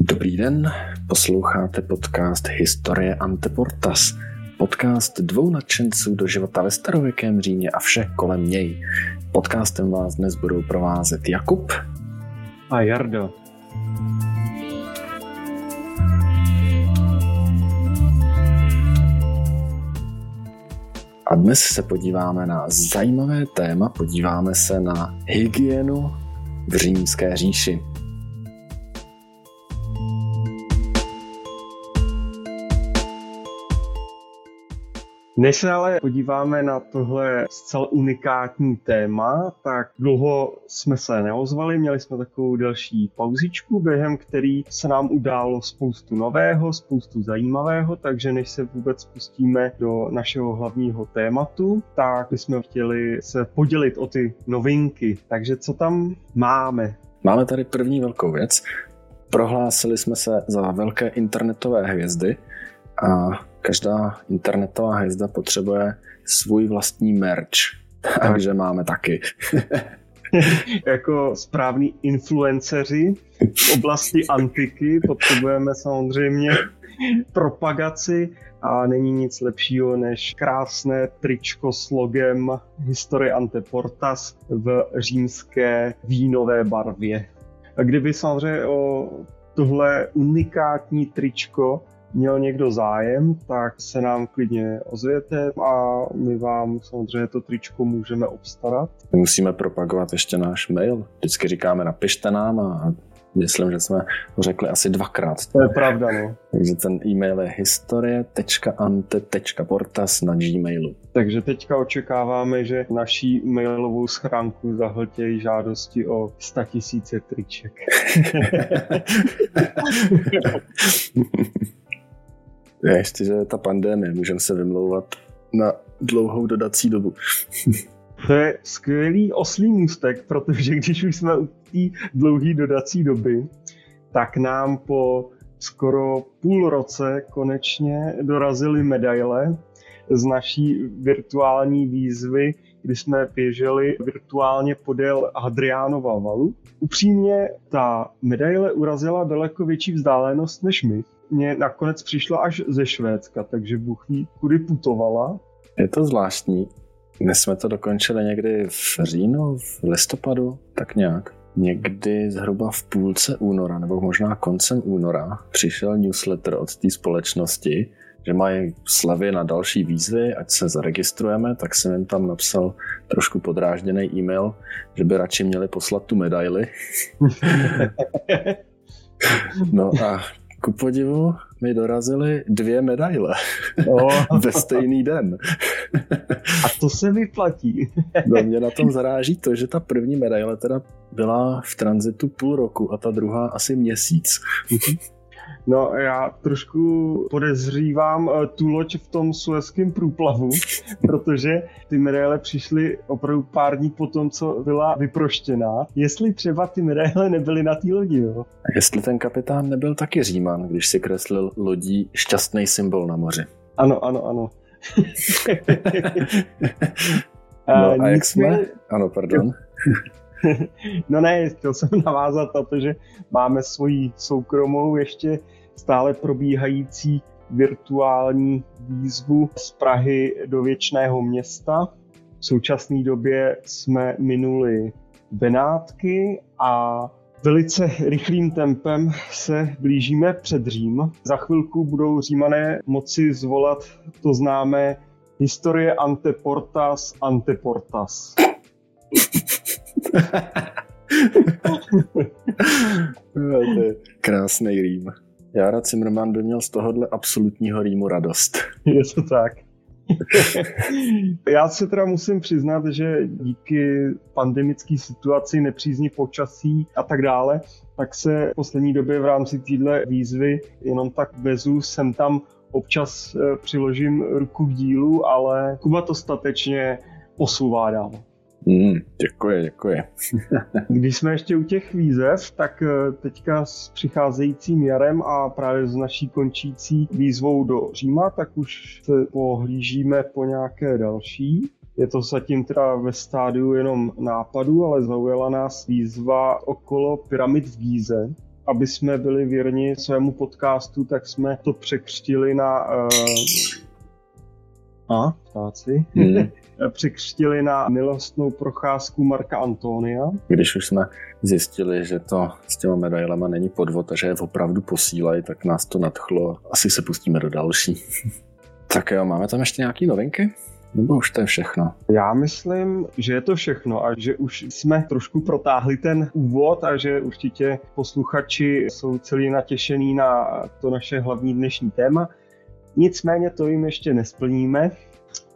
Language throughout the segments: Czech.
Dobrý den, posloucháte podcast Historie Anteportas, podcast dvou nadšenců do života ve starověkém Římě a vše kolem něj. Podcastem vás dnes budou provázet Jakub a Jardo. A dnes se podíváme na zajímavé téma, podíváme se na hygienu v římské říši. Než se ale podíváme na tohle zcela unikátní téma, tak dlouho jsme se neozvali, měli jsme takovou delší pauzičku, během který se nám událo spoustu nového, spoustu zajímavého, takže než se vůbec pustíme do našeho hlavního tématu, tak bychom chtěli se podělit o ty novinky. Takže co tam máme? Máme tady první velkou věc. Prohlásili jsme se za velké internetové hvězdy a každá internetová hvězda potřebuje svůj vlastní merch. Takže máme taky. jako správní influenceři v oblasti antiky potřebujeme samozřejmě propagaci a není nic lepšího než krásné tričko s logem Historie Anteportas v římské vínové barvě. A kdyby samozřejmě o tohle unikátní tričko měl někdo zájem, tak se nám klidně ozvěte a my vám samozřejmě to tričko můžeme obstarat. My musíme propagovat ještě náš mail. Vždycky říkáme, napište nám a myslím, že jsme ho řekli asi dvakrát. To je pravda, no. Takže ten e-mail je historie.ante.portas na gmailu. Takže teďka očekáváme, že naší mailovou schránku zahltějí žádosti o 100 tisíce triček. Ještě, že ta pandémie, můžeme se vymlouvat na dlouhou dodací dobu. To je skvělý oslý můstek, protože když už jsme u té dlouhé dodací doby, tak nám po skoro půl roce konečně dorazily medaile z naší virtuální výzvy, kdy jsme běželi virtuálně podél Hadriánova valu. Upřímně, ta medaile urazila daleko větší vzdálenost než my mě nakonec přišla až ze Švédska, takže Bůh ví, kudy putovala. Je to zvláštní. My jsme to dokončili někdy v říjnu, v listopadu, tak nějak. Někdy zhruba v půlce února, nebo možná koncem února, přišel newsletter od té společnosti, že mají slevy na další výzvy, ať se zaregistrujeme, tak jsem jim tam napsal trošku podrážděný e-mail, že by radši měli poslat tu medaili. no a ku podivu mi dorazily dvě medaile oh. ve stejný den. A to se vyplatí. no mě na tom zaráží to, že ta první medaile teda byla v tranzitu půl roku a ta druhá asi měsíc. No já trošku podezřívám eh, tu loď v tom suezském průplavu, protože ty medaile přišly opravdu pár dní po tom, co byla vyproštěná. Jestli třeba ty medaile nebyly na té lodi, jo? A jestli ten kapitán nebyl taky Říman, když si kreslil lodí šťastný symbol na moři. Ano, ano, ano. no a jak jsme? Ano, pardon. no ne, chtěl jsem navázat na to, že máme svoji soukromou ještě stále probíhající virtuální výzvu z Prahy do věčného města. V současné době jsme minuli Benátky a velice rychlým tempem se blížíme před Řím. Za chvilku budou římané moci zvolat to známé historie anteportas anteportas. Krásný rým. Jára Zimmerman by měl z tohohle absolutního rýmu radost. Je to tak. Já se teda musím přiznat, že díky pandemické situaci, nepřízní počasí a tak dále, tak se v poslední době v rámci téhle výzvy jenom tak vezu sem tam občas eh, přiložím ruku k dílu, ale Kuba to statečně posouvá dál. Mm, děkuji, děkuji. Když jsme ještě u těch výzev, tak eh, teďka s přicházejícím jarem a právě s naší končící výzvou do Říma, tak už se pohlížíme po nějaké další. Je to zatím teda ve stádiu jenom nápadu, ale zaujala nás výzva okolo pyramid v Gíze. Aby jsme byli věrni svému podcastu, tak jsme to překřtili na uh, a, ptáci, hmm. překřtili na milostnou procházku Marka Antonia. Když už jsme zjistili, že to s těma medailema není podvod a že je opravdu posílají, tak nás to nadchlo. Asi se pustíme do další. tak jo, máme tam ještě nějaký novinky? Nebo už to je všechno? Já myslím, že je to všechno a že už jsme trošku protáhli ten úvod a že určitě posluchači jsou celý natěšený na to naše hlavní dnešní téma. Nicméně to jim ještě nesplníme,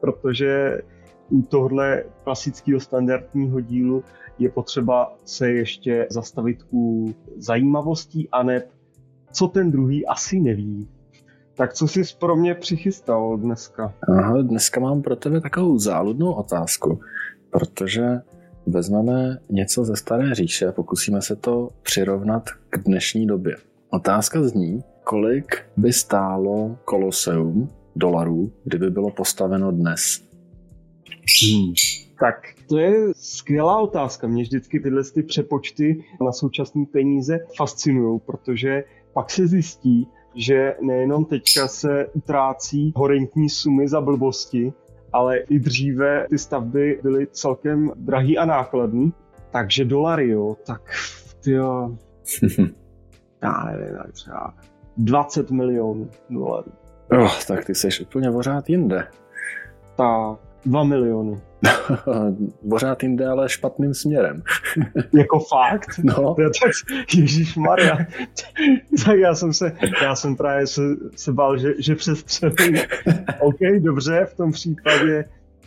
protože u tohle klasického standardního dílu je potřeba se ještě zastavit u zajímavostí a ne co ten druhý asi neví. Tak co jsi pro mě přichystal dneska? Aha, dneska mám pro tebe takovou záludnou otázku, protože vezmeme něco ze staré říše a pokusíme se to přirovnat k dnešní době. Otázka zní, kolik by stálo koloseum dolarů, kdyby bylo postaveno dnes? Hmm. Tak to je skvělá otázka. Mě vždycky tyhle ty přepočty na současné peníze fascinují, protože pak se zjistí, že nejenom teďka se utrácí horentní sumy za blbosti, ale i dříve ty stavby byly celkem drahý a nákladný. Takže dolary, jo, tak jo, já nevím, tak třeba 20 milionů dolarů. Oh, tak ty jsi úplně pořád jinde. Tak, 2 miliony. pořád jinde, ale špatným směrem. jako fakt? No. Já tak, Ježíš Maria. tak já jsem se, já jsem právě se, se bál, že, že přestřelím. OK, dobře, v tom případě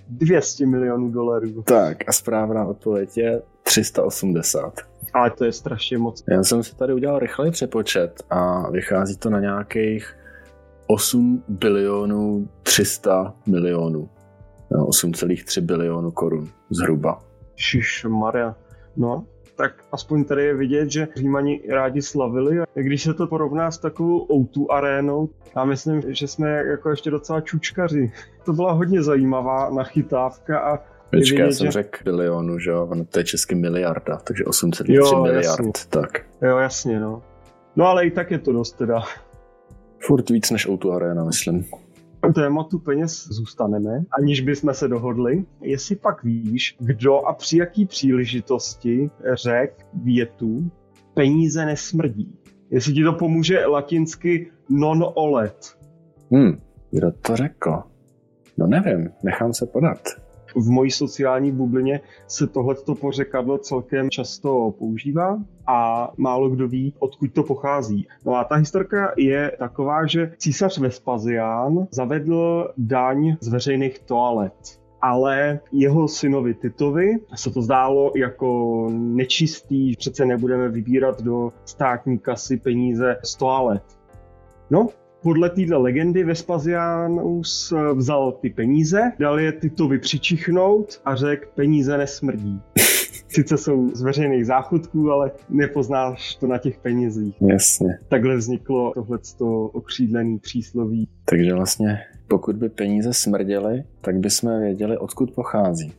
200 milionů dolarů. Tak a správná odpověď je 380. Ale to je strašně moc. Já jsem si tady udělal rychlej přepočet a vychází to na nějakých 8 bilionů 300 milionů. 8,3 bilionů korun zhruba. Šiš Maria. No, tak aspoň tady je vidět, že Římani rádi slavili. Když se to porovná s takovou O2 arénou, já myslím, že jsme jako ještě docela čučkaři. To byla hodně zajímavá nachytávka a Počkej, já jsem že... řekl bilionu, že jo, to je česky miliarda, takže 8,3 miliard, jasně. tak. Jo, jasně, no. No ale i tak je to dost teda. Furt víc než o Arena, myslím. Tématu peněz zůstaneme, aniž bychom se dohodli. Jestli pak víš, kdo a při jaký příležitosti řek větu peníze nesmrdí. Jestli ti to pomůže latinsky non-olet. Hmm, kdo to řekl? No nevím, nechám se podat v mojí sociální bublině se tohleto pořekadlo celkem často používá a málo kdo ví, odkud to pochází. No a ta historka je taková, že císař Vespasián zavedl daň z veřejných toalet ale jeho synovi Titovi se to zdálo jako nečistý, přece nebudeme vybírat do státní kasy peníze z toalet. No, podle této legendy Vespasianus vzal ty peníze, dal je Titovi přičichnout a řekl, peníze nesmrdí. Sice jsou z veřejných záchodků, ale nepoznáš to na těch penězích. Jasně. Takhle vzniklo tohleto okřídlený přísloví. Takže vlastně pokud by peníze smrděly, tak bychom věděli, odkud pochází.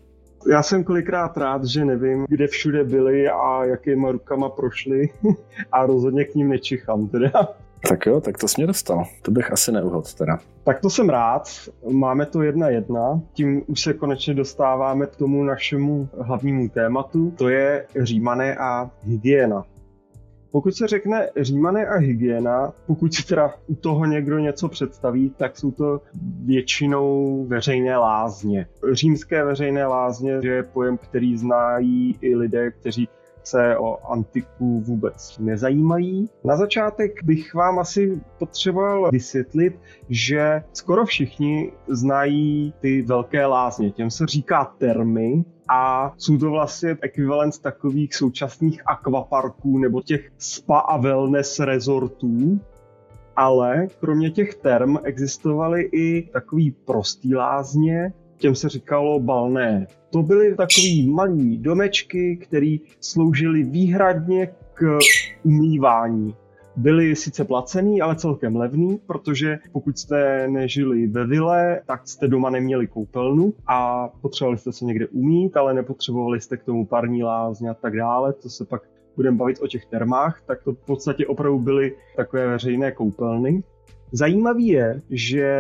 Já jsem kolikrát rád, že nevím, kde všude byli a jakýma rukama prošli a rozhodně k ním nečichám teda. Tak jo, tak to jsi mě dostal. To bych asi neuhod teda. Tak to jsem rád. Máme to jedna jedna. Tím už se konečně dostáváme k tomu našemu hlavnímu tématu. To je římané a hygiena. Pokud se řekne římané a hygiena, pokud si teda u toho někdo něco představí, tak jsou to většinou veřejné lázně. Římské veřejné lázně je pojem, který znají i lidé, kteří se o antiku vůbec nezajímají. Na začátek bych vám asi potřeboval vysvětlit, že skoro všichni znají ty velké lázně. Těm se říká termy a jsou to vlastně ekvivalent takových současných akvaparků nebo těch spa a wellness resortů, ale kromě těch term existovaly i takový prostý lázně, těm se říkalo balné. To byly takový malý domečky, které sloužily výhradně k umývání. byly sice placený, ale celkem levný, protože pokud jste nežili ve vile, tak jste doma neměli koupelnu a potřebovali jste se někde umít, ale nepotřebovali jste k tomu parní lázně a tak dále, to se pak budeme bavit o těch termách, tak to v podstatě opravdu byly takové veřejné koupelny. Zajímavý je, že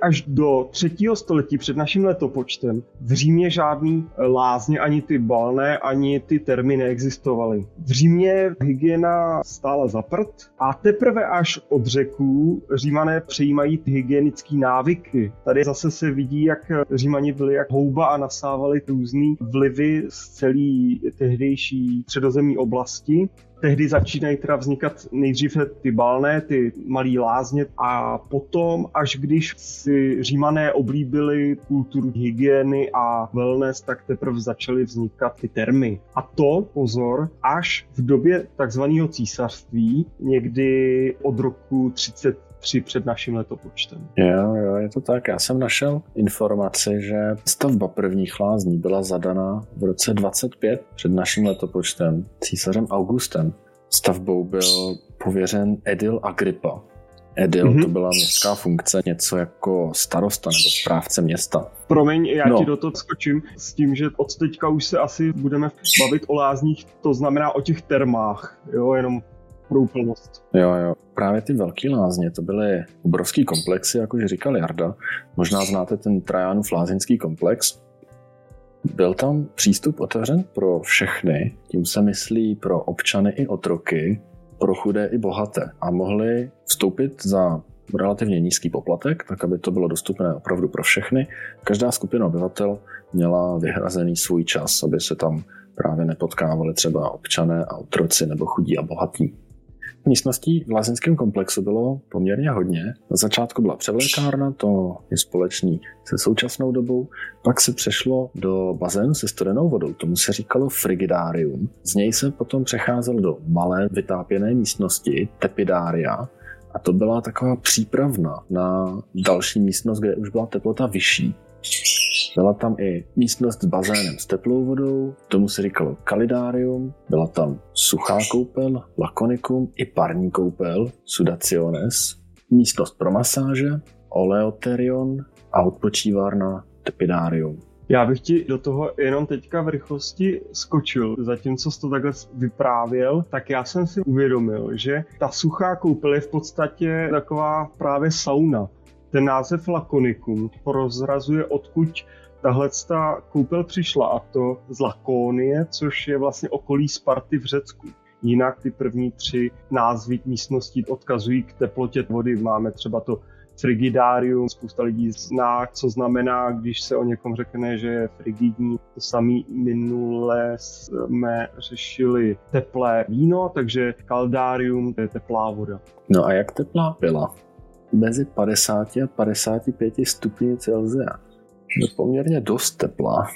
až do třetího století před naším letopočtem v Římě žádný lázně, ani ty balné, ani ty termy neexistovaly. V Římě hygiena stála za prd a teprve až od řeků římané přejímají hygienické návyky. Tady zase se vidí, jak římani byli jak houba a nasávali různé vlivy z celé tehdejší středozemní oblasti tehdy začínají teda vznikat nejdříve ty balné, ty malý lázně a potom, až když si římané oblíbili kulturu hygieny a wellness, tak teprve začaly vznikat ty termy. A to, pozor, až v době takzvaného císařství, někdy od roku 30 tři před naším letopočtem. Jo, jo, je to tak. Já jsem našel informaci, že stavba prvních lázní byla zadaná v roce 25 před naším letopočtem císařem Augustem. Stavbou byl pověřen Edil Agrippa. Edil mm-hmm. to byla městská funkce, něco jako starosta nebo správce města. Promiň, já no. ti do toho skočím s tím, že od teďka už se asi budeme bavit o lázních, to znamená o těch termách, jo, jenom pro úplnost. Jo, jo. Právě ty velké lázně, to byly obrovský komplexy, jak už říkal Jarda. Možná znáte ten Trajanův lázeňský komplex. Byl tam přístup otevřen pro všechny, tím se myslí pro občany i otroky, pro chudé i bohaté. A mohli vstoupit za relativně nízký poplatek, tak aby to bylo dostupné opravdu pro všechny. Každá skupina obyvatel měla vyhrazený svůj čas, aby se tam právě nepotkávali třeba občané a otroci nebo chudí a bohatí. Místností v lázeňském komplexu bylo poměrně hodně. Na začátku byla převlékárna, to je společný se současnou dobou. Pak se přešlo do bazénu se studenou vodou, tomu se říkalo frigidárium. Z něj se potom přecházel do malé vytápěné místnosti, tepidária, a to byla taková přípravna na další místnost, kde už byla teplota vyšší. Byla tam i místnost s bazénem s teplou vodou, tomu se říkalo kalidárium, byla tam suchá koupel, lakonikum i parní koupel, sudaciones, místnost pro masáže, oleoterion a odpočívárna tepidárium. Já bych ti do toho jenom teďka v rychlosti skočil. Zatímco jsi to takhle vyprávěl, tak já jsem si uvědomil, že ta suchá koupel je v podstatě taková právě sauna. Ten název Lakonikum prozrazuje, odkud tahle ta koupel přišla a to z Lakónie, což je vlastně okolí Sparty v Řecku. Jinak ty první tři názvy místností odkazují k teplotě vody. Máme třeba to frigidárium, spousta lidí zná, co znamená, když se o někom řekne, že je frigidní. To samý minule jsme řešili teplé víno, takže kaldárium to je teplá voda. No a jak teplá byla? Mezi 50 a 55 stupni Celsia poměrně dost teplá.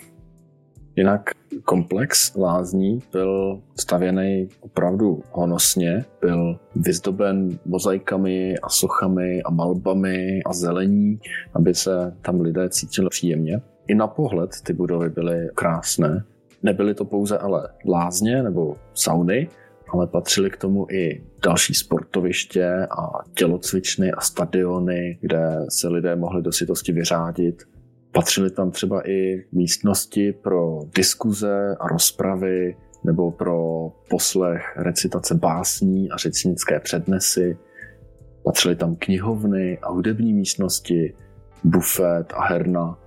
Jinak komplex lázní byl stavěný opravdu honosně, byl vyzdoben mozaikami a sochami a malbami a zelení, aby se tam lidé cítili příjemně. I na pohled ty budovy byly krásné. Nebyly to pouze ale lázně nebo sauny, ale patřily k tomu i další sportoviště a tělocvičny a stadiony, kde se lidé mohli do sytosti vyřádit Patřily tam třeba i místnosti pro diskuze a rozpravy nebo pro poslech recitace básní a řečnické přednesy. Patřily tam knihovny a hudební místnosti, bufet a herna.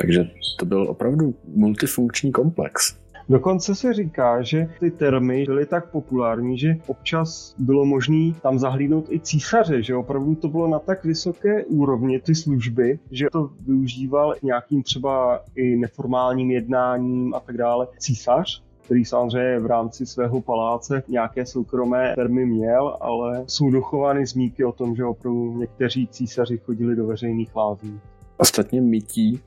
Takže to byl opravdu multifunkční komplex. Dokonce se říká, že ty termy byly tak populární, že občas bylo možné tam zahlídnout i císaře, že opravdu to bylo na tak vysoké úrovni ty služby, že to využíval nějakým třeba i neformálním jednáním a tak dále císař, který samozřejmě v rámci svého paláce nějaké soukromé termy měl, ale jsou dochovány zmínky o tom, že opravdu někteří císaři chodili do veřejných lázní. Ostatně mytí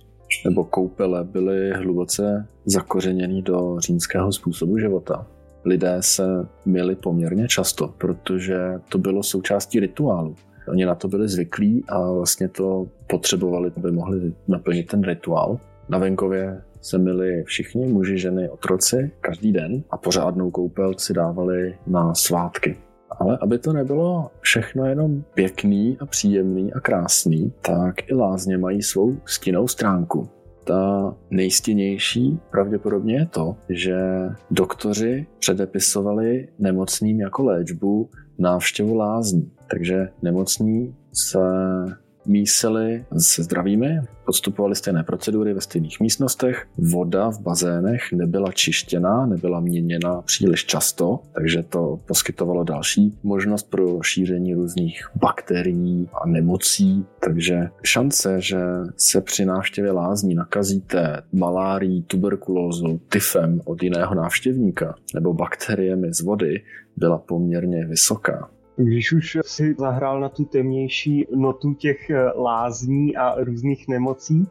nebo koupele byly hluboce zakořeněny do římského způsobu života. Lidé se měli poměrně často, protože to bylo součástí rituálu. Oni na to byli zvyklí a vlastně to potřebovali, aby mohli naplnit ten rituál. Na venkově se měli všichni, muži, ženy, otroci, každý den a pořádnou koupel si dávali na svátky. Ale aby to nebylo všechno jenom pěkný a příjemný a krásný, tak i lázně mají svou stinnou stránku. Ta nejstěnější pravděpodobně je to, že doktoři předepisovali nemocným jako léčbu návštěvu lázní. Takže nemocní se mísili se zdravými, podstupovali stejné procedury ve stejných místnostech, voda v bazénech nebyla čištěná, nebyla měněna příliš často, takže to poskytovalo další možnost pro šíření různých bakterií a nemocí, takže šance, že se při návštěvě lázní nakazíte malárií, tuberkulózou, tyfem od jiného návštěvníka nebo bakteriemi z vody, byla poměrně vysoká. Když už si zahrál na tu temnější notu těch eh, lázní a různých nemocí,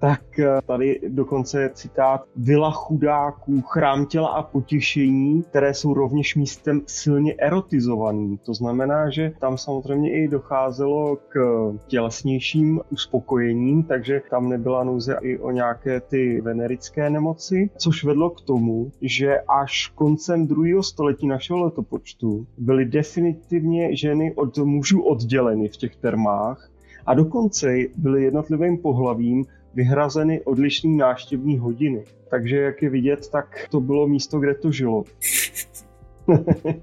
tak eh, tady dokonce je citát Vila chudáků, chrám těla a potěšení, které jsou rovněž místem silně erotizovaným. To znamená, že tam samozřejmě i docházelo k tělesnějším uspokojením, takže tam nebyla nouze i o nějaké ty venerické nemoci, což vedlo k tomu, že až koncem druhého století našeho letopočtu byly definitivně ženy od mužů odděleny v těch termách a dokonce byly jednotlivým pohlavím vyhrazeny odlišné náštěvní hodiny. Takže jak je vidět, tak to bylo místo, kde to žilo.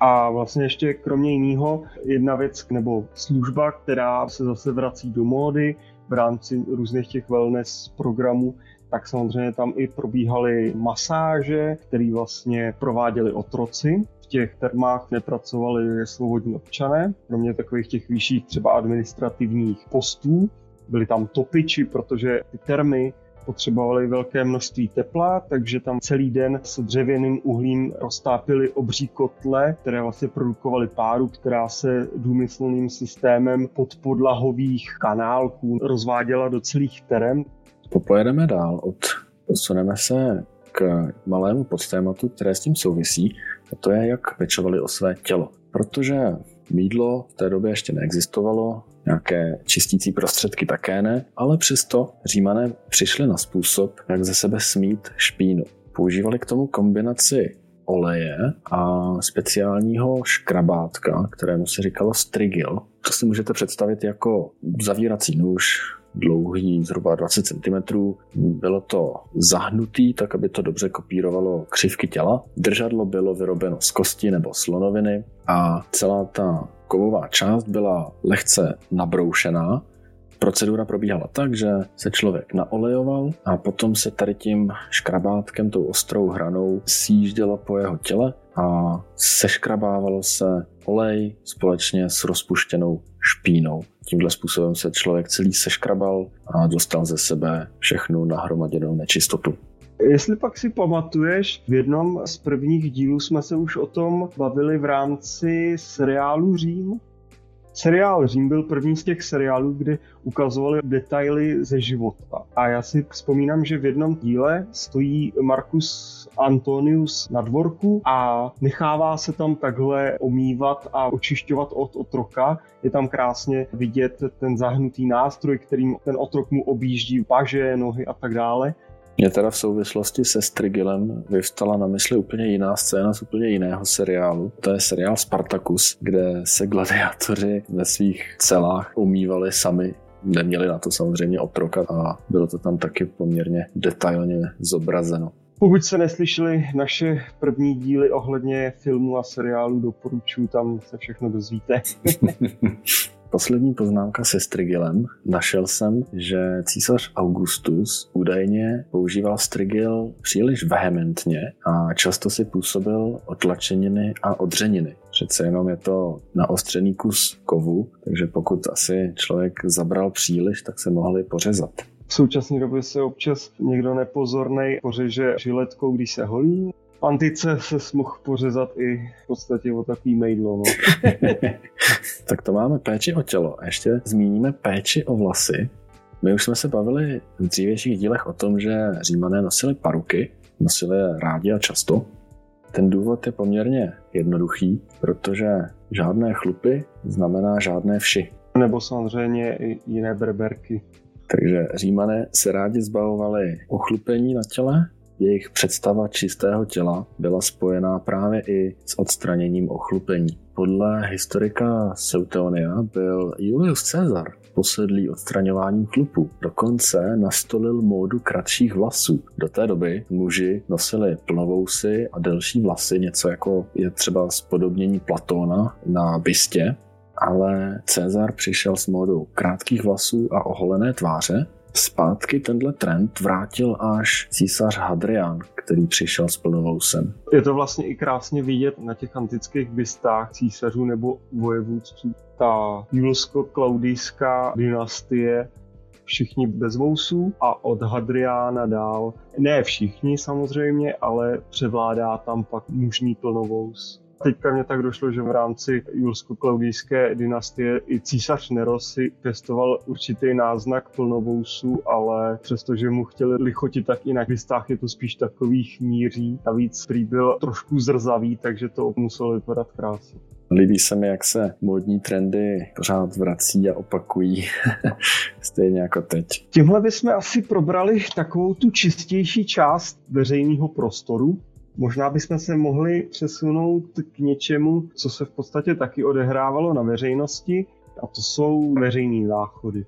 A vlastně ještě kromě jiného jedna věc nebo služba, která se zase vrací do módy v rámci různých těch wellness programů, tak samozřejmě tam i probíhaly masáže, které vlastně prováděli otroci. V těch termách nepracovali svobodní občané, kromě takových těch vyšších třeba administrativních postů, byli tam topiči, protože ty termy potřebovali velké množství tepla, takže tam celý den s dřevěným uhlím roztápili obří kotle, které vlastně produkovaly páru, která se důmyslným systémem podpodlahových kanálků rozváděla do celých terem. Popojedeme dál, od, posuneme se k malému podstématu, které s tím souvisí, a to je, jak pečovali o své tělo. Protože mídlo v té době ještě neexistovalo, nějaké čistící prostředky také ne, ale přesto římané přišli na způsob, jak ze sebe smít špínu. Používali k tomu kombinaci oleje a speciálního škrabátka, kterému se říkalo strigil. To si můžete představit jako zavírací nůž, dlouhý zhruba 20 cm. Bylo to zahnutý, tak aby to dobře kopírovalo křivky těla. Držadlo bylo vyrobeno z kosti nebo slonoviny a celá ta kovová část byla lehce nabroušená. Procedura probíhala tak, že se člověk naolejoval a potom se tady tím škrabátkem, tou ostrou hranou sjíždělo po jeho těle a seškrabávalo se olej společně s rozpuštěnou špínou. Tímhle způsobem se člověk celý seškrabal a dostal ze sebe všechnu nahromaděnou nečistotu. Jestli pak si pamatuješ, v jednom z prvních dílů jsme se už o tom bavili v rámci seriálu Řím. Seriál Řím byl první z těch seriálů, kde ukazovali detaily ze života. A já si vzpomínám, že v jednom díle stojí Marcus Antonius na dvorku a nechává se tam takhle omývat a očišťovat od otroka. Je tam krásně vidět ten zahnutý nástroj, kterým ten otrok mu objíždí paže, nohy a tak dále. Mě teda v souvislosti se Strigilem vyvstala na mysli úplně jiná scéna z úplně jiného seriálu. To je seriál Spartacus, kde se gladiátoři ve svých celách umývali sami neměli na to samozřejmě otroka a bylo to tam taky poměrně detailně zobrazeno. Pokud se neslyšeli naše první díly ohledně filmů a seriálů, doporučuji, tam se všechno dozvíte. Poslední poznámka se strigilem. Našel jsem, že císař Augustus údajně používal strigil příliš vehementně a často si působil otlačeniny a odřeniny. Přece jenom je to naostřený kus kovu, takže pokud asi člověk zabral příliš, tak se mohli pořezat. V současné době se občas někdo nepozorný pořeže žiletkou, když se holí. V antice se mohl pořezat i v podstatě o takový mejdlo. No. tak to máme péči o tělo. A ještě zmíníme péči o vlasy. My už jsme se bavili v dřívějších dílech o tom, že římané nosili paruky, nosili je rádi a často. Ten důvod je poměrně jednoduchý, protože žádné chlupy znamená žádné vši. Nebo samozřejmě i jiné berberky. Takže římané se rádi zbavovali ochlupení na těle, jejich představa čistého těla byla spojená právě i s odstraněním ochlupení. Podle historika Seutonia byl Julius Caesar posedlý odstraňováním chlupů. Dokonce nastolil módu kratších vlasů. Do té doby muži nosili plnovousy a delší vlasy, něco jako je třeba spodobnění Platóna na bystě, ale Cezar přišel s módou krátkých vlasů a oholené tváře. Zpátky tenhle trend vrátil až císař Hadrian, který přišel s plnovousem. Je to vlastně i krásně vidět na těch antických bystách císařů nebo vojevůdců. Ta julsko-klaudijská dynastie všichni bez vousů a od Hadriána dál, ne všichni samozřejmě, ale převládá tam pak mužný plnovous. Teďka mě tak došlo, že v rámci julsko-klaudijské dynastie i císař Nero si testoval určitý náznak plnovousu, ale přestože mu chtěli lichotit tak i na listách je to spíš takový chmíří. Navíc prý byl trošku zrzavý, takže to muselo vypadat krásně. Líbí se mi, jak se módní trendy pořád vrací a opakují, stejně jako teď. Tímhle bychom asi probrali takovou tu čistější část veřejného prostoru, Možná bychom se mohli přesunout k něčemu, co se v podstatě taky odehrávalo na veřejnosti, a to jsou veřejné záchody.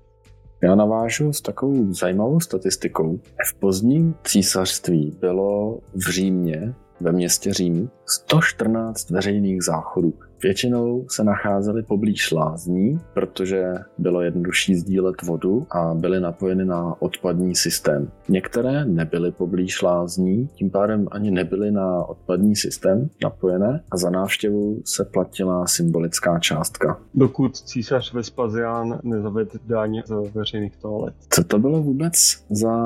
Já navážu s takovou zajímavou statistikou. V pozdním císařství bylo v Římě, ve městě Řím, 114 veřejných záchodů. Většinou se nacházely poblíž lázní, protože bylo jednodušší sdílet vodu a byly napojeny na odpadní systém. Některé nebyly poblíž lázní, tím pádem ani nebyly na odpadní systém napojené a za návštěvu se platila symbolická částka. Dokud císař Vespasián nezavedl daň z veřejných toalet. Co to bylo vůbec za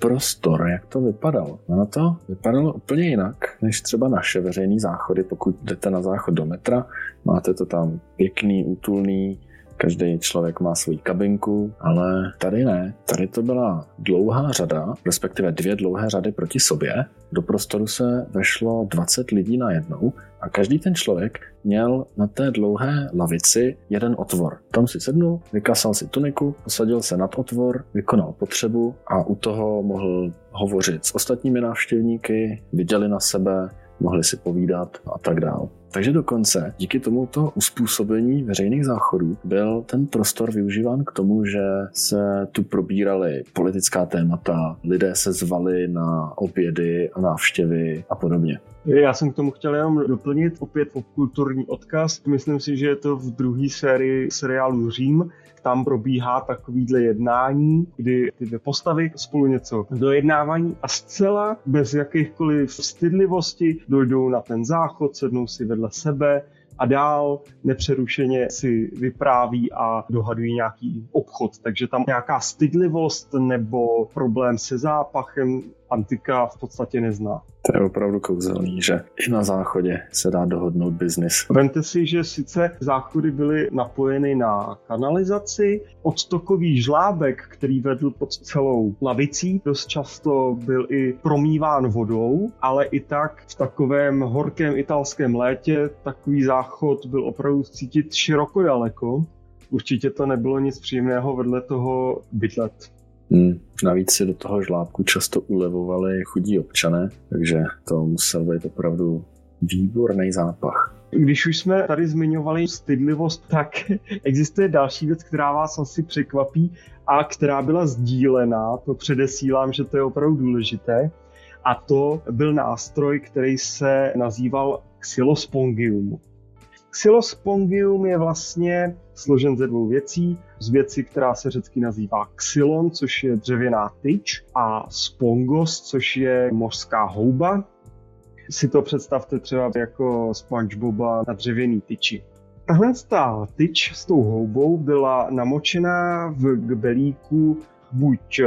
prostor? Jak to vypadalo? No to vypadalo úplně jinak, než třeba naše veřejné záchody, pokud jdete na záchod do metra, Máte to tam pěkný, útulný, každý člověk má svoji kabinku, ale tady ne. Tady to byla dlouhá řada, respektive dvě dlouhé řady proti sobě. Do prostoru se vešlo 20 lidí na jednou a každý ten člověk měl na té dlouhé lavici jeden otvor. Tam si sednul, vykasal si tuniku, posadil se nad otvor, vykonal potřebu a u toho mohl hovořit s ostatními návštěvníky, viděli na sebe, mohli si povídat a tak dále. Takže dokonce díky tomuto uspůsobení veřejných záchodů byl ten prostor využíván k tomu, že se tu probíraly politická témata, lidé se zvali na obědy a návštěvy a podobně. Já jsem k tomu chtěl jenom doplnit opět kulturní odkaz. Myslím si, že je to v druhé sérii seriálu Řím, tam probíhá takovýhle jednání, kdy ty dvě postavy spolu něco dojednávají a zcela bez jakýchkoliv stydlivosti dojdou na ten záchod, sednou si vedle sebe, a dál nepřerušeně si vypráví a dohadují nějaký obchod. Takže tam nějaká stydlivost nebo problém se zápachem antika v podstatě nezná. To je opravdu kouzelný, že i na záchodě se dá dohodnout biznis. Vemte si, že sice záchody byly napojeny na kanalizaci, odtokový žlábek, který vedl pod celou lavicí, dost často byl i promýván vodou, ale i tak v takovém horkém italském létě takový záchod byl opravdu cítit široko daleko. Určitě to nebylo nic příjemného vedle toho bydlet. Hmm. Navíc si do toho žlábku často ulevovali chudí občané, takže to musel být opravdu výborný zápach. Když už jsme tady zmiňovali stydlivost, tak existuje další věc, která vás asi překvapí a která byla sdílená. To předesílám, že to je opravdu důležité. A to byl nástroj, který se nazýval xylospongium. Xylospongium je vlastně složen ze dvou věcí. Z věci, která se řecky nazývá xylon, což je dřevěná tyč, a spongos, což je mořská houba. Si to představte třeba jako SpongeBoba na dřevěný tyči. Tahle ta tyč s tou houbou byla namočená v gbelíku buď eh,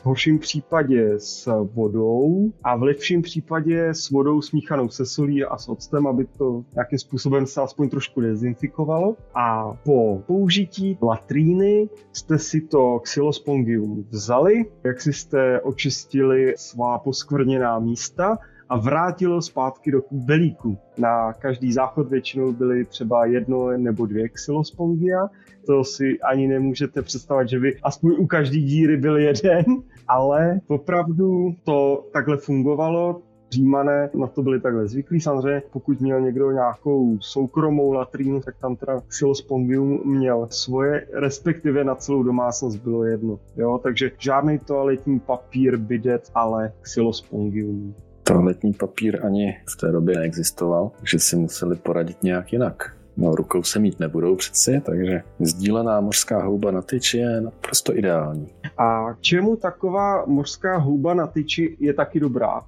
v horším případě s vodou a v lepším případě s vodou smíchanou se solí a s octem, aby to nějakým způsobem se aspoň trošku dezinfikovalo. A po použití latríny jste si to xylospongium vzali, jak si jste očistili svá poskvrněná místa a vrátilo zpátky do kubelíku. Na každý záchod většinou byly třeba jedno nebo dvě xylospongia. To si ani nemůžete představit, že by aspoň u každý díry byl jeden, ale opravdu to takhle fungovalo. Římané na to byli takhle zvyklí. Samozřejmě, pokud měl někdo nějakou soukromou latrínu, tak tam teda xylospongium měl svoje, respektive na celou domácnost bylo jedno. Jo? Takže žádný toaletní papír, bidet, ale xylospongium. Toaletní papír ani v té době neexistoval, že si museli poradit nějak jinak. No, rukou se mít nebudou přeci, takže sdílená mořská houba na tyči je naprosto ideální. A čemu taková mořská houba na tyči je taky dobrá?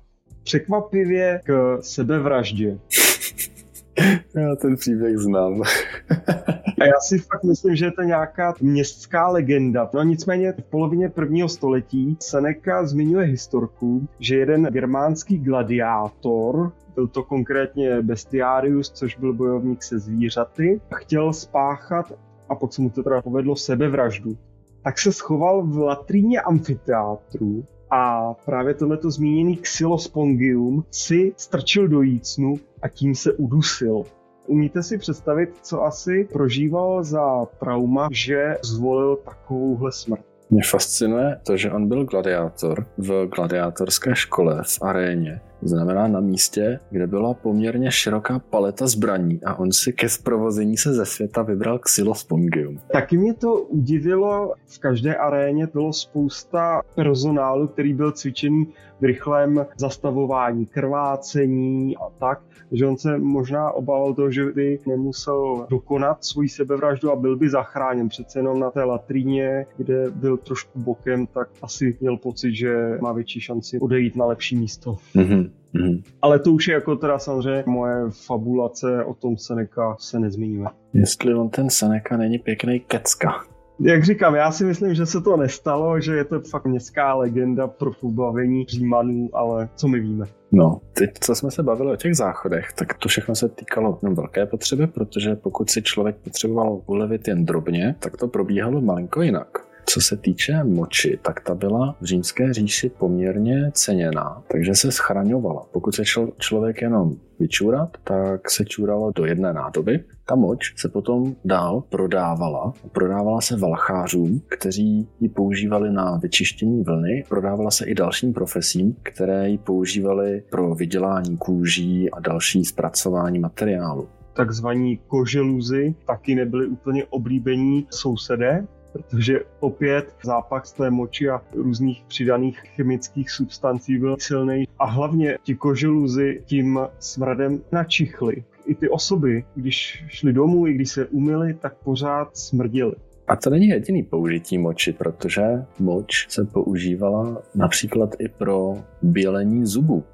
Překvapivě k sebevraždě. Já ten příběh znám. A já si fakt myslím, že je to nějaká městská legenda. No nicméně v polovině prvního století Seneca zmiňuje historku, že jeden germánský gladiátor, byl to konkrétně Bestiarius, což byl bojovník se zvířaty, chtěl spáchat a pokud se mu to teda povedlo sebevraždu, tak se schoval v latríně amfiteátru a právě tohleto zmíněný xylospongium si strčil do jícnu a tím se udusil. Umíte si představit, co asi prožíval za trauma, že zvolil takovouhle smrt? Mě fascinuje to, že on byl gladiátor v gladiátorské škole v aréně. Znamená na místě, kde byla poměrně široká paleta zbraní a on si ke zprovození se ze světa vybral xylospongium. Taky mě to udivilo, v každé aréně bylo spousta personálu, který byl cvičený rychlém zastavování krvácení a tak, že on se možná obával toho, že by nemusel dokonat svoji sebevraždu a byl by zachráněn. Přece jenom na té latríně, kde byl trošku bokem, tak asi měl pocit, že má větší šanci odejít na lepší místo. Mm-hmm. Mm-hmm. Ale to už je jako teda samozřejmě moje fabulace, o tom Seneca se nezmíníme. Jestli on ten Seneca není pěkný kecka. Jak říkám, já si myslím, že se to nestalo, že je to fakt městská legenda pro pobavení Římanů, ale co my víme. No, teď, co jsme se bavili o těch záchodech, tak to všechno se týkalo velké potřeby, protože pokud si člověk potřeboval ulevit jen drobně, tak to probíhalo malinko jinak. Co se týče moči, tak ta byla v římské říši poměrně ceněná, takže se schraňovala. Pokud se šel člověk jenom vyčůrat, tak se čůralo do jedné nádoby. Ta moč se potom dál prodávala. Prodávala se valchářům, kteří ji používali na vyčištění vlny. Prodávala se i dalším profesím, které ji používali pro vydělání kůží a další zpracování materiálu takzvaní koželuzy taky nebyly úplně oblíbení sousedé, protože opět zápach z té moči a různých přidaných chemických substancí byl silný a hlavně ti koželuzy tím smradem načichly. I ty osoby, když šli domů, i když se umyli, tak pořád smrdili. A to není jediný použití moči, protože moč se používala například i pro bělení zubů.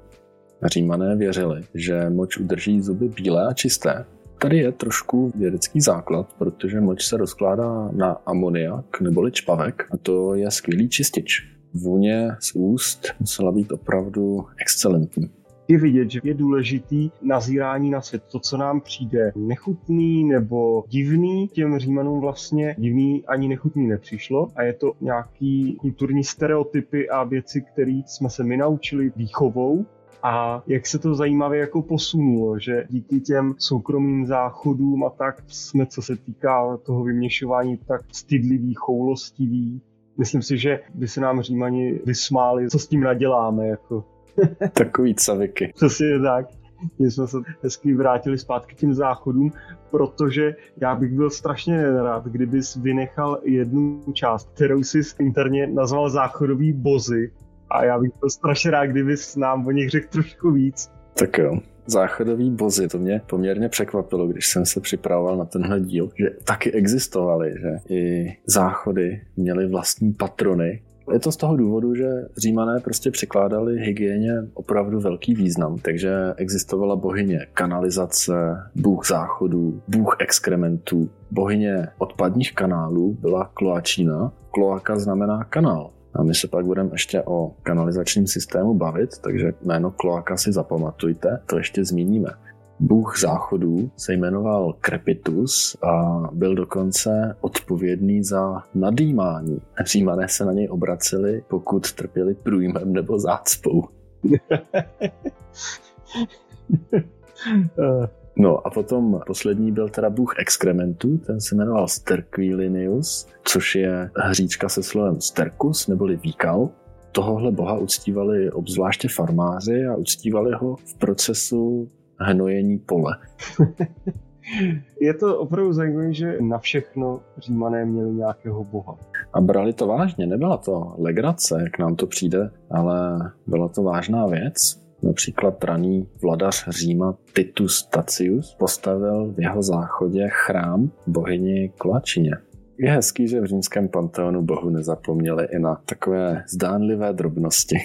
Římané věřili, že moč udrží zuby bílé a čisté, Tady je trošku vědecký základ, protože moč se rozkládá na amoniak neboli čpavek a to je skvělý čistič. Vůně z úst musela být opravdu excelentní je vidět, že je důležitý nazírání na svět. To, co nám přijde nechutný nebo divný, těm Římanům vlastně divný ani nechutný nepřišlo a je to nějaký kulturní stereotypy a věci, které jsme se my naučili výchovou a jak se to zajímavě jako posunulo, že díky těm soukromým záchodům a tak jsme, co se týká toho vyměšování, tak stydliví, choulostiví. Myslím si, že by se nám Římani vysmáli, co s tím naděláme. Jako. Takový caviky. Přesně tak. My jsme se hezky vrátili zpátky k těm záchodům, protože já bych byl strašně nerad, kdybys vynechal jednu část, kterou si interně nazval záchodový bozy, a já bych byl strašně rád, kdyby nám o nich řekl trošku víc. Tak jo. Záchodový bozy, to mě poměrně překvapilo, když jsem se připravoval na tenhle díl, že taky existovaly, že i záchody měly vlastní patrony. Je to z toho důvodu, že římané prostě překládali hygieně opravdu velký význam, takže existovala bohyně kanalizace, bůh záchodů, bůh exkrementů, bohyně odpadních kanálů byla kloačína. Kloaka znamená kanál. A my se pak budeme ještě o kanalizačním systému bavit, takže jméno kloaka si zapamatujte, to ještě zmíníme. Bůh záchodů se jmenoval Krepitus a byl dokonce odpovědný za nadýmání. Římané se na něj obraceli, pokud trpěli průjmem nebo zácpou. No a potom poslední byl teda bůh exkrementů, ten se jmenoval Sterquilinius, což je hříčka se slovem sterkus neboli výkal. Tohohle boha uctívali obzvláště farmáři a uctívali ho v procesu hnojení pole. Je to opravdu zajímavé, že na všechno římané měli nějakého boha. A brali to vážně, nebyla to legrace, jak nám to přijde, ale byla to vážná věc. Například raný vladař Říma Titus Tacius postavil v jeho záchodě chrám bohyni Kolačině. Je hezký, že v římském panteonu bohu nezapomněli i na takové zdánlivé drobnosti.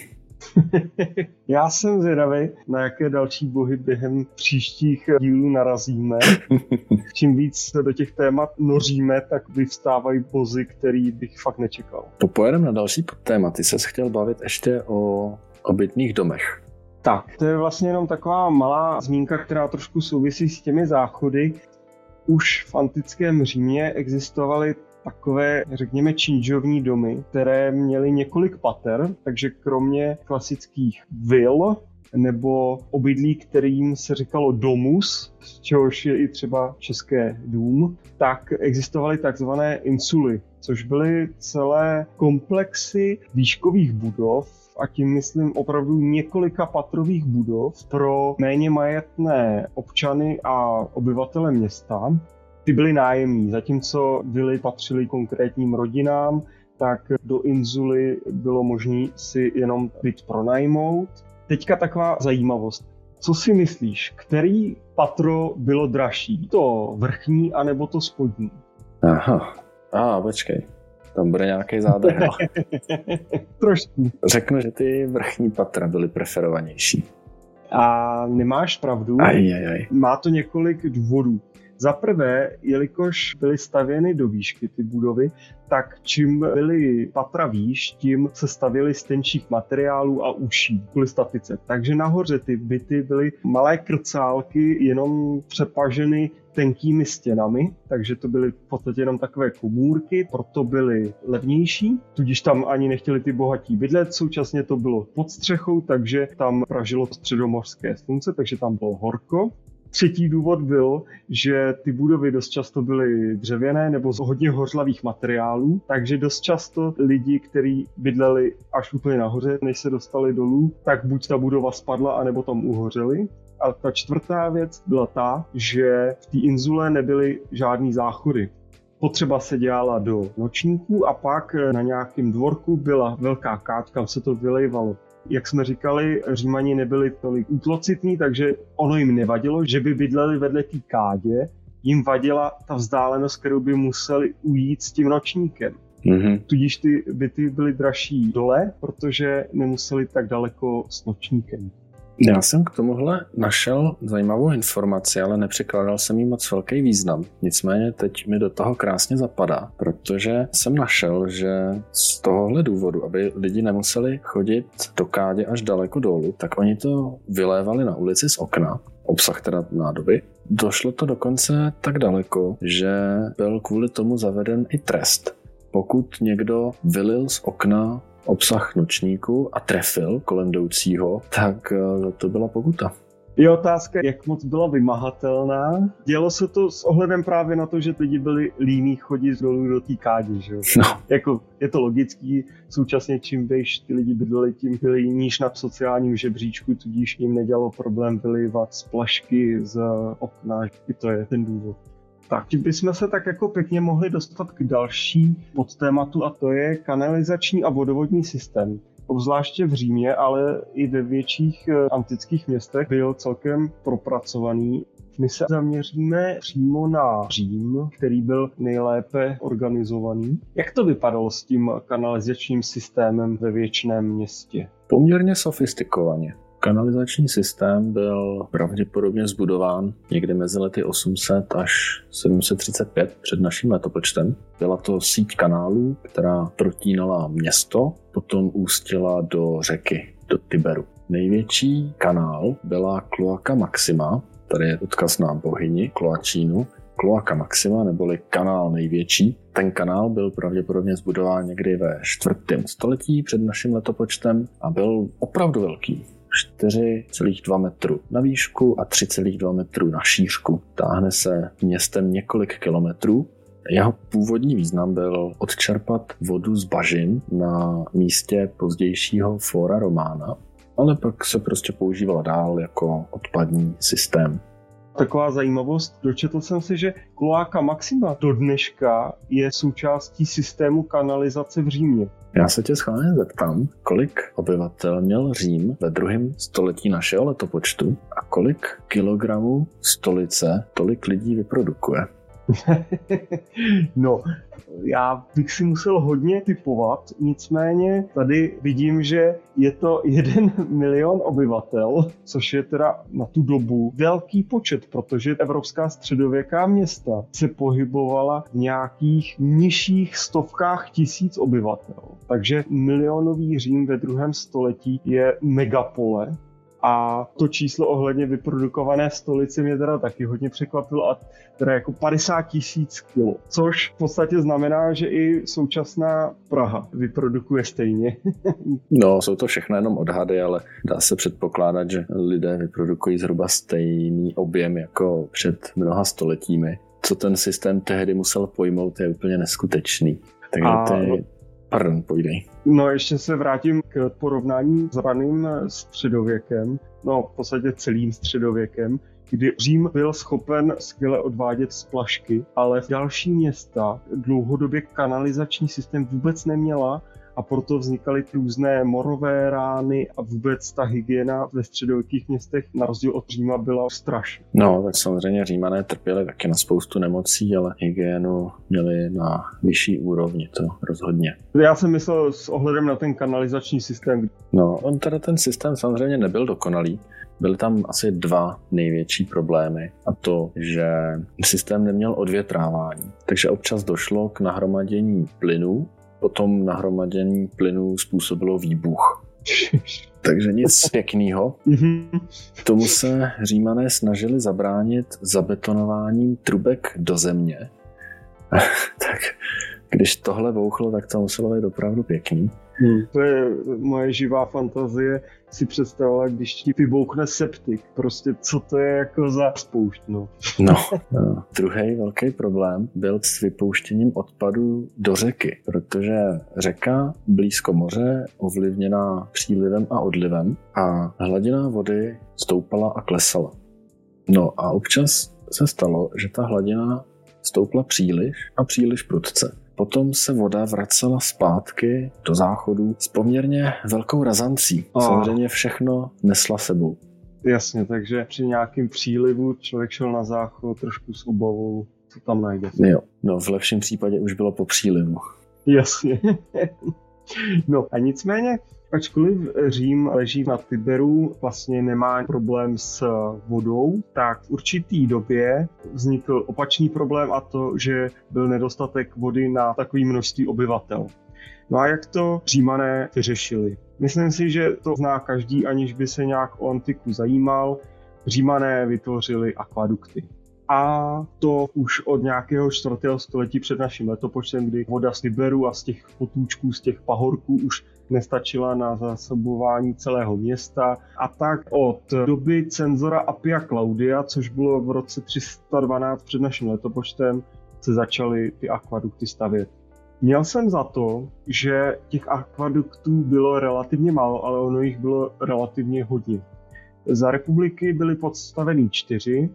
Já jsem zvědavý, na jaké další bohy během příštích dílů narazíme. Čím víc se do těch témat noříme, tak vyvstávají bozy, který bych fakt nečekal. Popojedem na další tématy. Se chtěl bavit ještě o obytných domech. Tak, to je vlastně jenom taková malá zmínka, která trošku souvisí s těmi záchody. Už v antickém Římě existovaly takové, řekněme, činžovní domy, které měly několik pater, takže kromě klasických vil nebo obydlí, kterým se říkalo domus, z čehož je i třeba české dům, tak existovaly takzvané insuly, což byly celé komplexy výškových budov, a tím myslím opravdu několika patrových budov pro méně majetné občany a obyvatele města. Ty byly nájemní, zatímco vily patřily konkrétním rodinám, tak do Inzuly bylo možné si jenom byt pronajmout. Teďka taková zajímavost. Co si myslíš, který patro bylo dražší? To vrchní anebo to spodní? Aha, a ah, počkej. Tam bude nějaký zádrhel. Trošku. Řeknu, že ty vrchní patra byly preferovanější. A nemáš pravdu. Aj, aj, aj. Má to několik důvodů. Za prvé, jelikož byly stavěny do výšky ty budovy, tak čím byly patra výš, tím se stavěly z tenčích materiálů a uší kvůli statice. Takže nahoře ty byty byly malé krcálky, jenom přepaženy tenkými stěnami, takže to byly v podstatě jenom takové komůrky, proto byly levnější, tudíž tam ani nechtěli ty bohatí bydlet, současně to bylo pod střechou, takže tam pražilo středomořské slunce, takže tam bylo horko. Třetí důvod byl, že ty budovy dost často byly dřevěné nebo z hodně hořlavých materiálů, takže dost často lidi, kteří bydleli až úplně nahoře, než se dostali dolů, tak buď ta budova spadla, anebo tam uhořeli. A ta čtvrtá věc byla ta, že v té inzule nebyly žádný záchody. Potřeba se dělala do nočníků a pak na nějakém dvorku byla velká káč, kam se to vylejvalo. Jak jsme říkali, Římani nebyli tolik útlocitní, takže ono jim nevadilo, že by bydleli vedle té kádě, jim vadila ta vzdálenost, kterou by museli ujít s tím nočníkem. Mm-hmm. Tudíž ty byty byly dražší dole, protože nemuseli tak daleko s nočníkem. Já jsem k tomuhle našel zajímavou informaci, ale nepřekládal jsem jí moc velký význam. Nicméně teď mi do toho krásně zapadá, protože jsem našel, že z tohohle důvodu, aby lidi nemuseli chodit do kádě až daleko dolů, tak oni to vylévali na ulici z okna, obsah teda nádoby. Došlo to dokonce tak daleko, že byl kvůli tomu zaveden i trest. Pokud někdo vylil z okna obsah nočníku a trefil kolem jdoucího, tak eh, to byla pokuta. Je otázka, jak moc byla vymahatelná. Dělo se to s ohledem právě na to, že lidi byli líní chodit dolů do té kádě, že No. Jako, je to logický, současně čím vejš ty lidi bydleli, tím byli níž nad sociálním žebříčku, tudíž jim nedělalo problém vylivat z plašky z okna. I to je ten důvod. Tak, tím bychom se tak jako pěkně mohli dostat k další podtématu a to je kanalizační a vodovodní systém. Obzvláště v Římě, ale i ve větších eh, antických městech byl celkem propracovaný. My se zaměříme přímo na Řím, který byl nejlépe organizovaný. Jak to vypadalo s tím kanalizačním systémem ve věčném městě? Poměrně sofistikovaně. Kanalizační systém byl pravděpodobně zbudován někdy mezi lety 800 až 735 před naším letopočtem. Byla to síť kanálů, která protínala město, potom ústila do řeky, do Tiberu. Největší kanál byla Kloaka Maxima, tady je odkaz na bohyni Kloačínu, Kloaka Maxima, neboli kanál největší. Ten kanál byl pravděpodobně zbudován někdy ve čtvrtém století před naším letopočtem a byl opravdu velký 4,2 metru na výšku a 3,2 metru na šířku. Táhne se městem několik kilometrů jeho původní význam byl odčerpat vodu z bažin na místě pozdějšího Fora Romána, ale pak se prostě používala dál jako odpadní systém. Taková zajímavost, dočetl jsem si, že kloáka Maxima do dneška je součástí systému kanalizace v Římě. Já se tě schválně zeptám, kolik obyvatel měl Řím ve druhém století našeho letopočtu a kolik kilogramů stolice tolik lidí vyprodukuje? no, já bych si musel hodně typovat, nicméně tady vidím, že je to jeden milion obyvatel, což je teda na tu dobu velký počet, protože evropská středověká města se pohybovala v nějakých nižších stovkách tisíc obyvatel. Takže milionový Řím ve druhém století je megapole, a to číslo ohledně vyprodukované stolice mě teda taky hodně překvapilo a teda jako 50 tisíc kilo, což v podstatě znamená, že i současná Praha vyprodukuje stejně. no, jsou to všechno jenom odhady, ale dá se předpokládat, že lidé vyprodukují zhruba stejný objem jako před mnoha stoletími. Co ten systém tehdy musel pojmout, je úplně neskutečný. Takže a... ty, Pardon, pojdej. No ještě se vrátím k porovnání s raným středověkem, no v podstatě celým středověkem, kdy Řím byl schopen skvěle odvádět splašky, ale další města dlouhodobě kanalizační systém vůbec neměla a proto vznikaly různé morové rány a vůbec ta hygiena ve středověkých městech na rozdíl od Říma byla strašná. No, tak samozřejmě Římané trpěli taky na spoustu nemocí, ale hygienu měli na vyšší úrovni, to rozhodně. Já jsem myslel s ohledem na ten kanalizační systém. No, on teda ten systém samozřejmě nebyl dokonalý, Byly tam asi dva největší problémy a to, že systém neměl odvětrávání. Takže občas došlo k nahromadění plynů potom nahromadění plynů způsobilo výbuch. Takže nic pěkného. Mhm. Tomu se římané snažili zabránit zabetonováním trubek do země. tak když tohle bouchlo, tak to muselo být opravdu pěkný. Hmm. To je moje živá fantazie si představila, když ti vybouchne septik. Prostě co to je jako za spoušť, no. No, no. druhý velký problém byl s vypouštěním odpadu do řeky, protože řeka blízko moře ovlivněná přílivem a odlivem a hladina vody stoupala a klesala. No a občas se stalo, že ta hladina stoupla příliš a příliš prudce. Potom se voda vracela zpátky do záchodu s poměrně velkou razancí. Oh. Samozřejmě všechno nesla sebou. Jasně, takže při nějakém přílivu člověk šel na záchod trošku s obavou, co tam najde. Jo, no v lepším případě už bylo po přílivu. Jasně. no a nicméně Ačkoliv Řím leží na Tiberu, vlastně nemá problém s vodou, tak v určitý době vznikl opačný problém a to, že byl nedostatek vody na takové množství obyvatel. No a jak to římané vyřešili? Myslím si, že to zná každý, aniž by se nějak o antiku zajímal. Římané vytvořili akvadukty. A to už od nějakého čtvrtého století před naším letopočtem, kdy voda z Tiberu a z těch potůčků, z těch pahorků už nestačila na zásobování celého města. A tak od doby cenzora Apia Claudia, což bylo v roce 312 před naším letopočtem, se začaly ty akvadukty stavět. Měl jsem za to, že těch akvaduktů bylo relativně málo, ale ono jich bylo relativně hodně. Za republiky byly podstaveny čtyři,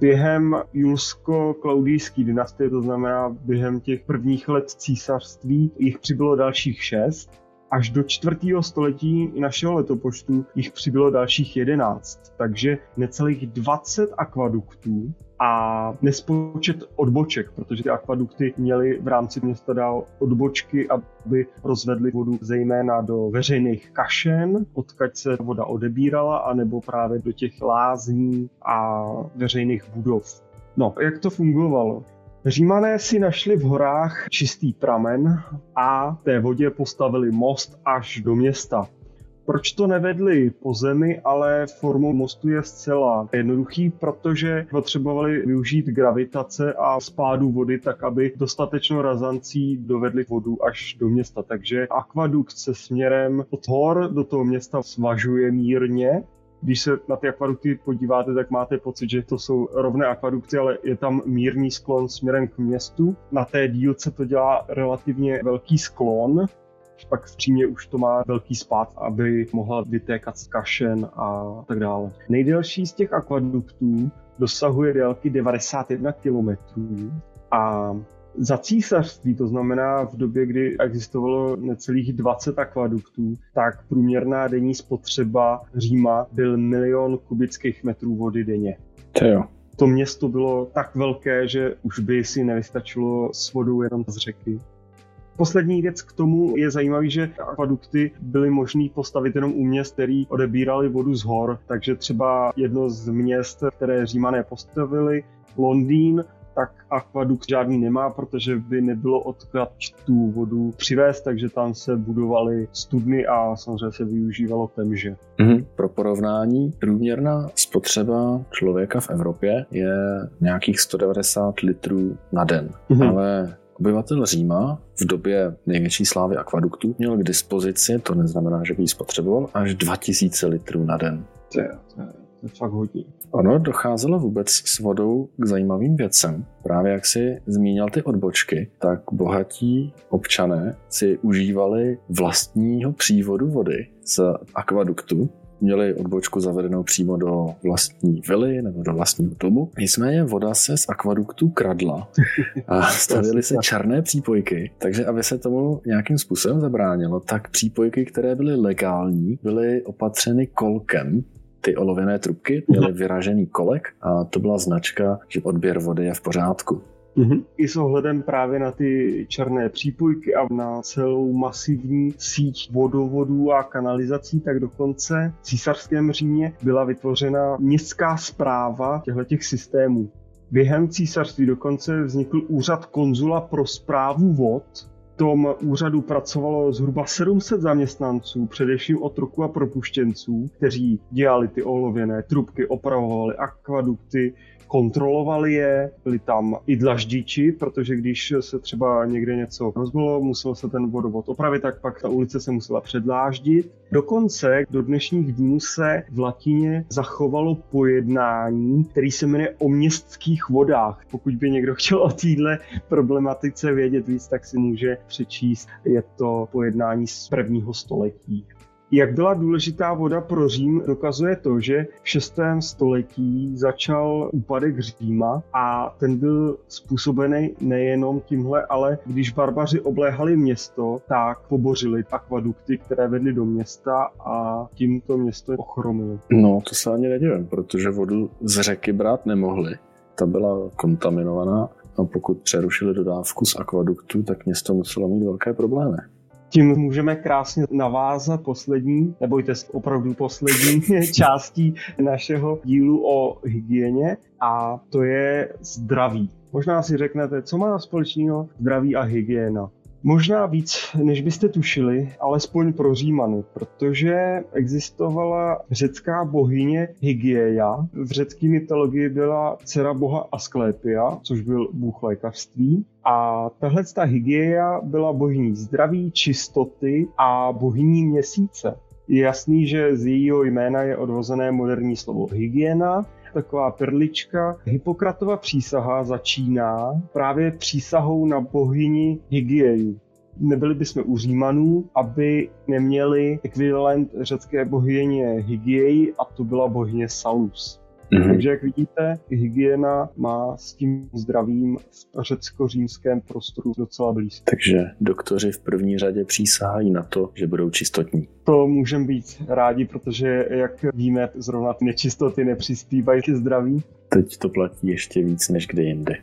během julsko-klaudijské dynastie, to znamená během těch prvních let císařství, jich přibylo dalších šest. Až do čtvrtého století našeho letopočtu jich přibylo dalších 11, takže necelých 20 akvaduktů a nespočet odboček, protože ty akvadukty měly v rámci města dál odbočky, aby rozvedly vodu zejména do veřejných kašen, odkud se voda odebírala, anebo právě do těch lázní a veřejných budov. No, jak to fungovalo? Římané si našli v horách čistý pramen a té vodě postavili most až do města. Proč to nevedli po zemi, ale formou mostu je zcela jednoduchý, protože potřebovali využít gravitace a spádu vody tak, aby dostatečnou razancí dovedli vodu až do města. Takže akvadukt se směrem od hor do toho města svažuje mírně když se na ty akvadukty podíváte, tak máte pocit, že to jsou rovné akvadukty, ale je tam mírný sklon směrem k městu. Na té dílce to dělá relativně velký sklon, pak v přímě už to má velký spát, aby mohla vytékat z kašen a tak dále. Nejdelší z těch akvaduktů dosahuje délky 91 km a za císařství, to znamená v době, kdy existovalo necelých 20 akvaduktů, tak průměrná denní spotřeba Říma byl milion kubických metrů vody denně. To jo. To město bylo tak velké, že už by si nevystačilo s vodou jenom z řeky. Poslední věc k tomu je zajímavý, že akvadukty byly možné postavit jenom u měst, který odebírali vodu z hor. Takže třeba jedno z měst, které Římané postavili, Londýn, tak akvadukt žádný nemá, protože by nebylo odkud tu vodu přivést, takže tam se budovaly studny a samozřejmě se využívalo temže. Mm-hmm. Pro porovnání, průměrná spotřeba člověka v Evropě je nějakých 190 litrů na den, mm-hmm. ale Obyvatel Říma v době největší slávy akvaduktu měl k dispozici, to neznamená, že by ji spotřeboval, až 2000 litrů na den. To je, to je, to je fakt hodně. Ono docházelo vůbec s vodou k zajímavým věcem. Právě jak si zmínil ty odbočky, tak bohatí občané si užívali vlastního přívodu vody z akvaduktu, měli odbočku zavedenou přímo do vlastní vily nebo do vlastního domu. Nicméně voda se z akvaduktu kradla a stavily se černé přípojky, takže aby se tomu nějakým způsobem zabránilo, tak přípojky, které byly legální, byly opatřeny kolkem, ty olověné trubky měly vyražený kolek a to byla značka, že odběr vody je v pořádku. Mm-hmm. I s ohledem právě na ty černé přípojky a na celou masivní síť vodovodů a kanalizací, tak dokonce v císařském Římě byla vytvořena městská zpráva těchto systémů. Během císařství dokonce vznikl úřad konzula pro zprávu vod, tom úřadu pracovalo zhruba 700 zaměstnanců, především otroků a propuštěnců, kteří dělali ty olověné trubky, opravovali akvadukty, kontrolovali je, byli tam i dlaždiči, protože když se třeba někde něco rozbilo, musel se ten vodovod opravit, tak pak ta ulice se musela předláždit. Dokonce do dnešních dnů se v latině zachovalo pojednání, který se jmenuje o městských vodách. Pokud by někdo chtěl o téhle problematice vědět víc, tak si může přečíst. Je to pojednání z prvního století. Jak byla důležitá voda pro Řím, dokazuje to, že v 6. století začal úpadek Říma a ten byl způsobený nejenom tímhle, ale když barbaři obléhali město, tak pobořili akvadukty, které vedly do města a tím to město ochromili. No, to se ani nedivím, protože vodu z řeky brát nemohli. Ta byla kontaminovaná a pokud přerušili dodávku z akvaduktu, tak město muselo mít velké problémy. Tím můžeme krásně navázat poslední, nebojte opravdu poslední částí našeho dílu o hygieně a to je zdraví. Možná si řeknete, co má společného zdraví a hygiena. Možná víc, než byste tušili, alespoň pro Římany, protože existovala řecká bohyně Hygieia. V řecké mytologii byla dcera boha Asklepia, což byl bůh lékařství. A tahle ta Hygieia byla bohyní zdraví, čistoty a bohyní měsíce. Je jasný, že z jejího jména je odvozené moderní slovo hygiena taková perlička. Hippokratova přísaha začíná právě přísahou na bohyni Hygieju. Nebyli bychom u Římanů, aby neměli ekvivalent řecké bohyně Hygiei a to byla bohyně Salus. Mm-hmm. Takže jak vidíte, hygiena má s tím zdravím v řecko-římském prostoru docela blízko. Takže doktoři v první řadě přísahají na to, že budou čistotní. To můžeme být rádi, protože jak víme, zrovna ty nečistoty nepřispívají ke zdraví. Teď to platí ještě víc než kde jinde.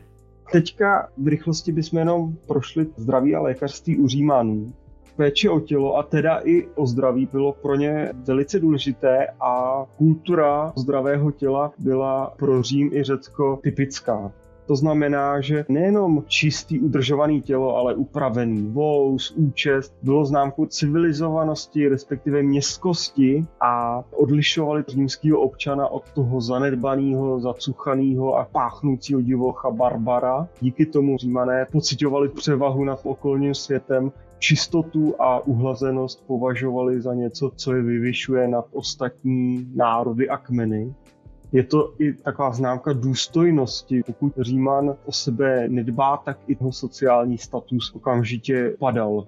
Teďka v rychlosti bychom jenom prošli zdraví a lékařství u Římanů péče o tělo a teda i o zdraví bylo pro ně velice důležité a kultura zdravého těla byla pro Řím i Řecko typická. To znamená, že nejenom čistý udržovaný tělo, ale upravený vous, účest bylo známkou civilizovanosti, respektive městskosti a odlišovali římského občana od toho zanedbaného, zacuchaného a páchnoucího divocha Barbara. Díky tomu římané pocitovali převahu nad okolním světem čistotu a uhlazenost považovali za něco, co je vyvyšuje nad ostatní národy a kmeny. Je to i taková známka důstojnosti. Pokud Říman o sebe nedbá, tak i jeho sociální status okamžitě padal.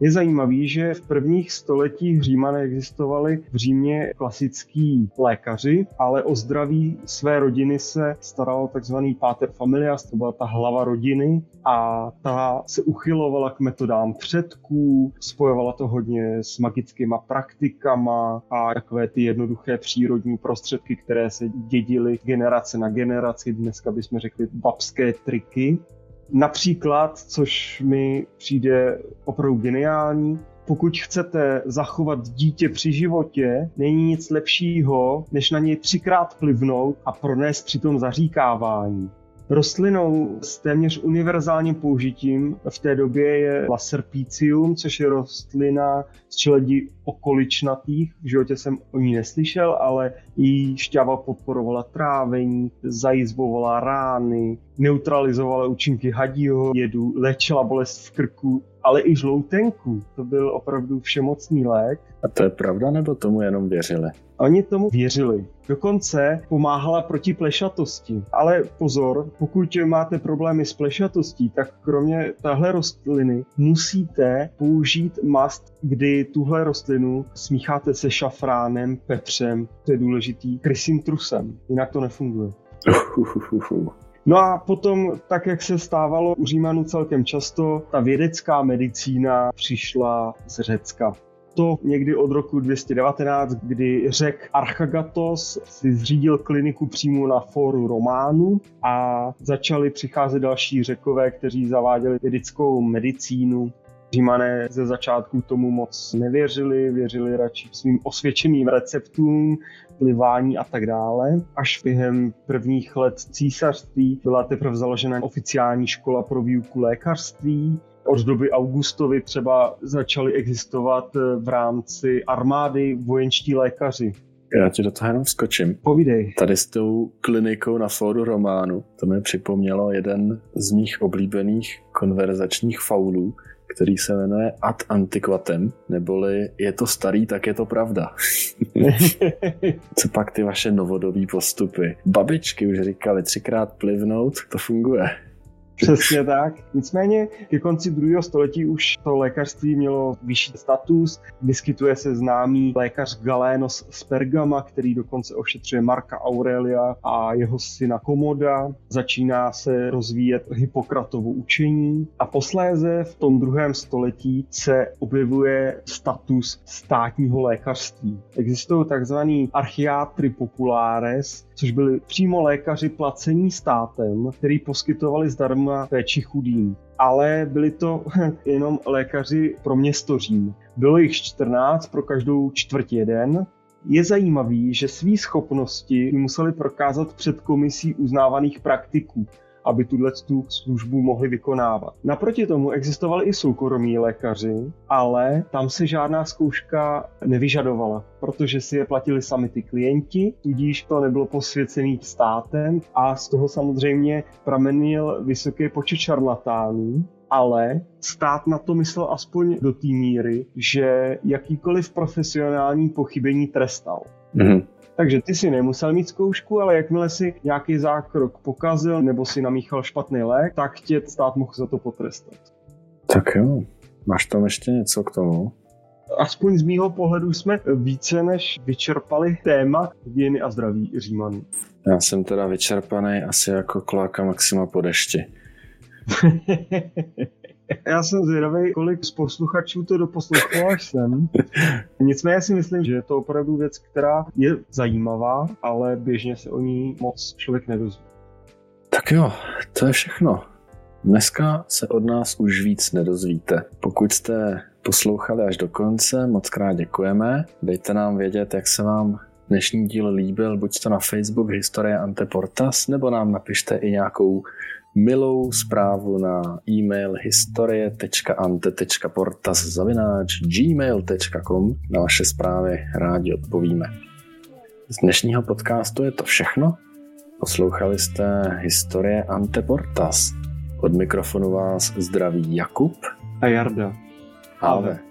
Je zajímavý, že v prvních stoletích Říma neexistovali v Římě klasický lékaři, ale o zdraví své rodiny se staral takzvaný pater familias, to byla ta hlava rodiny a ta se uchylovala k metodám předků, spojovala to hodně s magickýma praktikama a takové ty jednoduché přírodní prostředky, které se dědily generace na generaci, dneska bychom řekli babské triky. Například, což mi přijde opravdu geniální, pokud chcete zachovat dítě při životě, není nic lepšího, než na něj třikrát plivnout a pronést přitom zaříkávání. Rostlinou s téměř univerzálním použitím v té době je Laserpicium, což je rostlina z čeledí okoličnatých. V životě jsem o ní neslyšel, ale její šťava podporovala trávení, zajizbovala rány, neutralizovala účinky hadího jedu, léčila bolest v krku, ale i žloutenku. To byl opravdu všemocný lék. A to je pravda, nebo tomu jenom věřili? Oni tomu věřili. Dokonce pomáhala proti plešatosti. Ale pozor, pokud máte problémy s plešatostí, tak kromě téhle rostliny musíte použít mast, kdy tuhle rostlinu smícháte se šafránem, pepřem, to je důležitý, krysím trusem, jinak to nefunguje. No a potom, tak jak se stávalo u Římanů celkem často, ta vědecká medicína přišla z Řecka to někdy od roku 219, kdy řek Archagatos si zřídil kliniku přímo na fóru Románu a začali přicházet další řekové, kteří zaváděli vědickou medicínu. Římané ze začátku tomu moc nevěřili, věřili radši svým osvědčeným receptům, plivání a tak dále. Až během prvních let císařství byla teprve založena oficiální škola pro výuku lékařství od doby Augustovy třeba začaly existovat eh, v rámci armády vojenští lékaři. Já ti do toho jenom skočím. Povídej. Tady s tou klinikou na fóru Románu, to mi připomnělo jeden z mých oblíbených konverzačních faulů, který se jmenuje ad antiquatem, neboli je to starý, tak je to pravda. Co pak ty vaše novodobí postupy? Babičky už říkali třikrát plivnout, to funguje. Přesně tak. Nicméně ke konci druhého století už to lékařství mělo vyšší status. Vyskytuje se známý lékař Galénos z Pergama, který dokonce ošetřuje Marka Aurelia a jeho syna Komoda. Začíná se rozvíjet Hippokratovo učení a posléze v tom druhém století se objevuje status státního lékařství. Existují takzvaný archiátry populares, což byli přímo lékaři placení státem, který poskytovali zdarma péči chudým. Ale byli to jenom lékaři pro město Řím. Bylo jich 14 pro každou čtvrť jeden je zajímavý, že své schopnosti museli prokázat před komisí uznávaných praktiků aby tuhle tu službu mohli vykonávat. Naproti tomu existovali i soukromí lékaři, ale tam se žádná zkouška nevyžadovala, protože si je platili sami ty klienti, tudíž to nebylo posvěcený státem a z toho samozřejmě pramenil vysoký počet šarlatánů, ale stát na to myslel aspoň do té míry, že jakýkoliv profesionální pochybení trestal. Mm-hmm. Takže ty si nemusel mít zkoušku, ale jakmile si nějaký zákrok pokazil nebo si namíchal špatný lék, tak tě stát mohl za to potrestat. Tak jo, máš tam ještě něco k tomu? Aspoň z mýho pohledu jsme více než vyčerpali téma hygieny a zdraví Římanů. Já jsem teda vyčerpaný asi jako kláka Maxima po dešti. Já jsem zvědavý, kolik z posluchačů to doposlouchalo až sem. Nicméně si myslím, že je to opravdu věc, která je zajímavá, ale běžně se o ní moc člověk nedozví. Tak jo, to je všechno. Dneska se od nás už víc nedozvíte. Pokud jste poslouchali až do konce, moc krát děkujeme. Dejte nám vědět, jak se vám dnešní díl líbil, buď to na Facebook Historie Anteportas, nebo nám napište i nějakou milou zprávu na e-mail historie.ante.portas zavináč gmail.com na vaše zprávy rádi odpovíme. Z dnešního podcastu je to všechno. Poslouchali jste Historie Anteportas. Od mikrofonu vás zdraví Jakub a Jarda. Ave.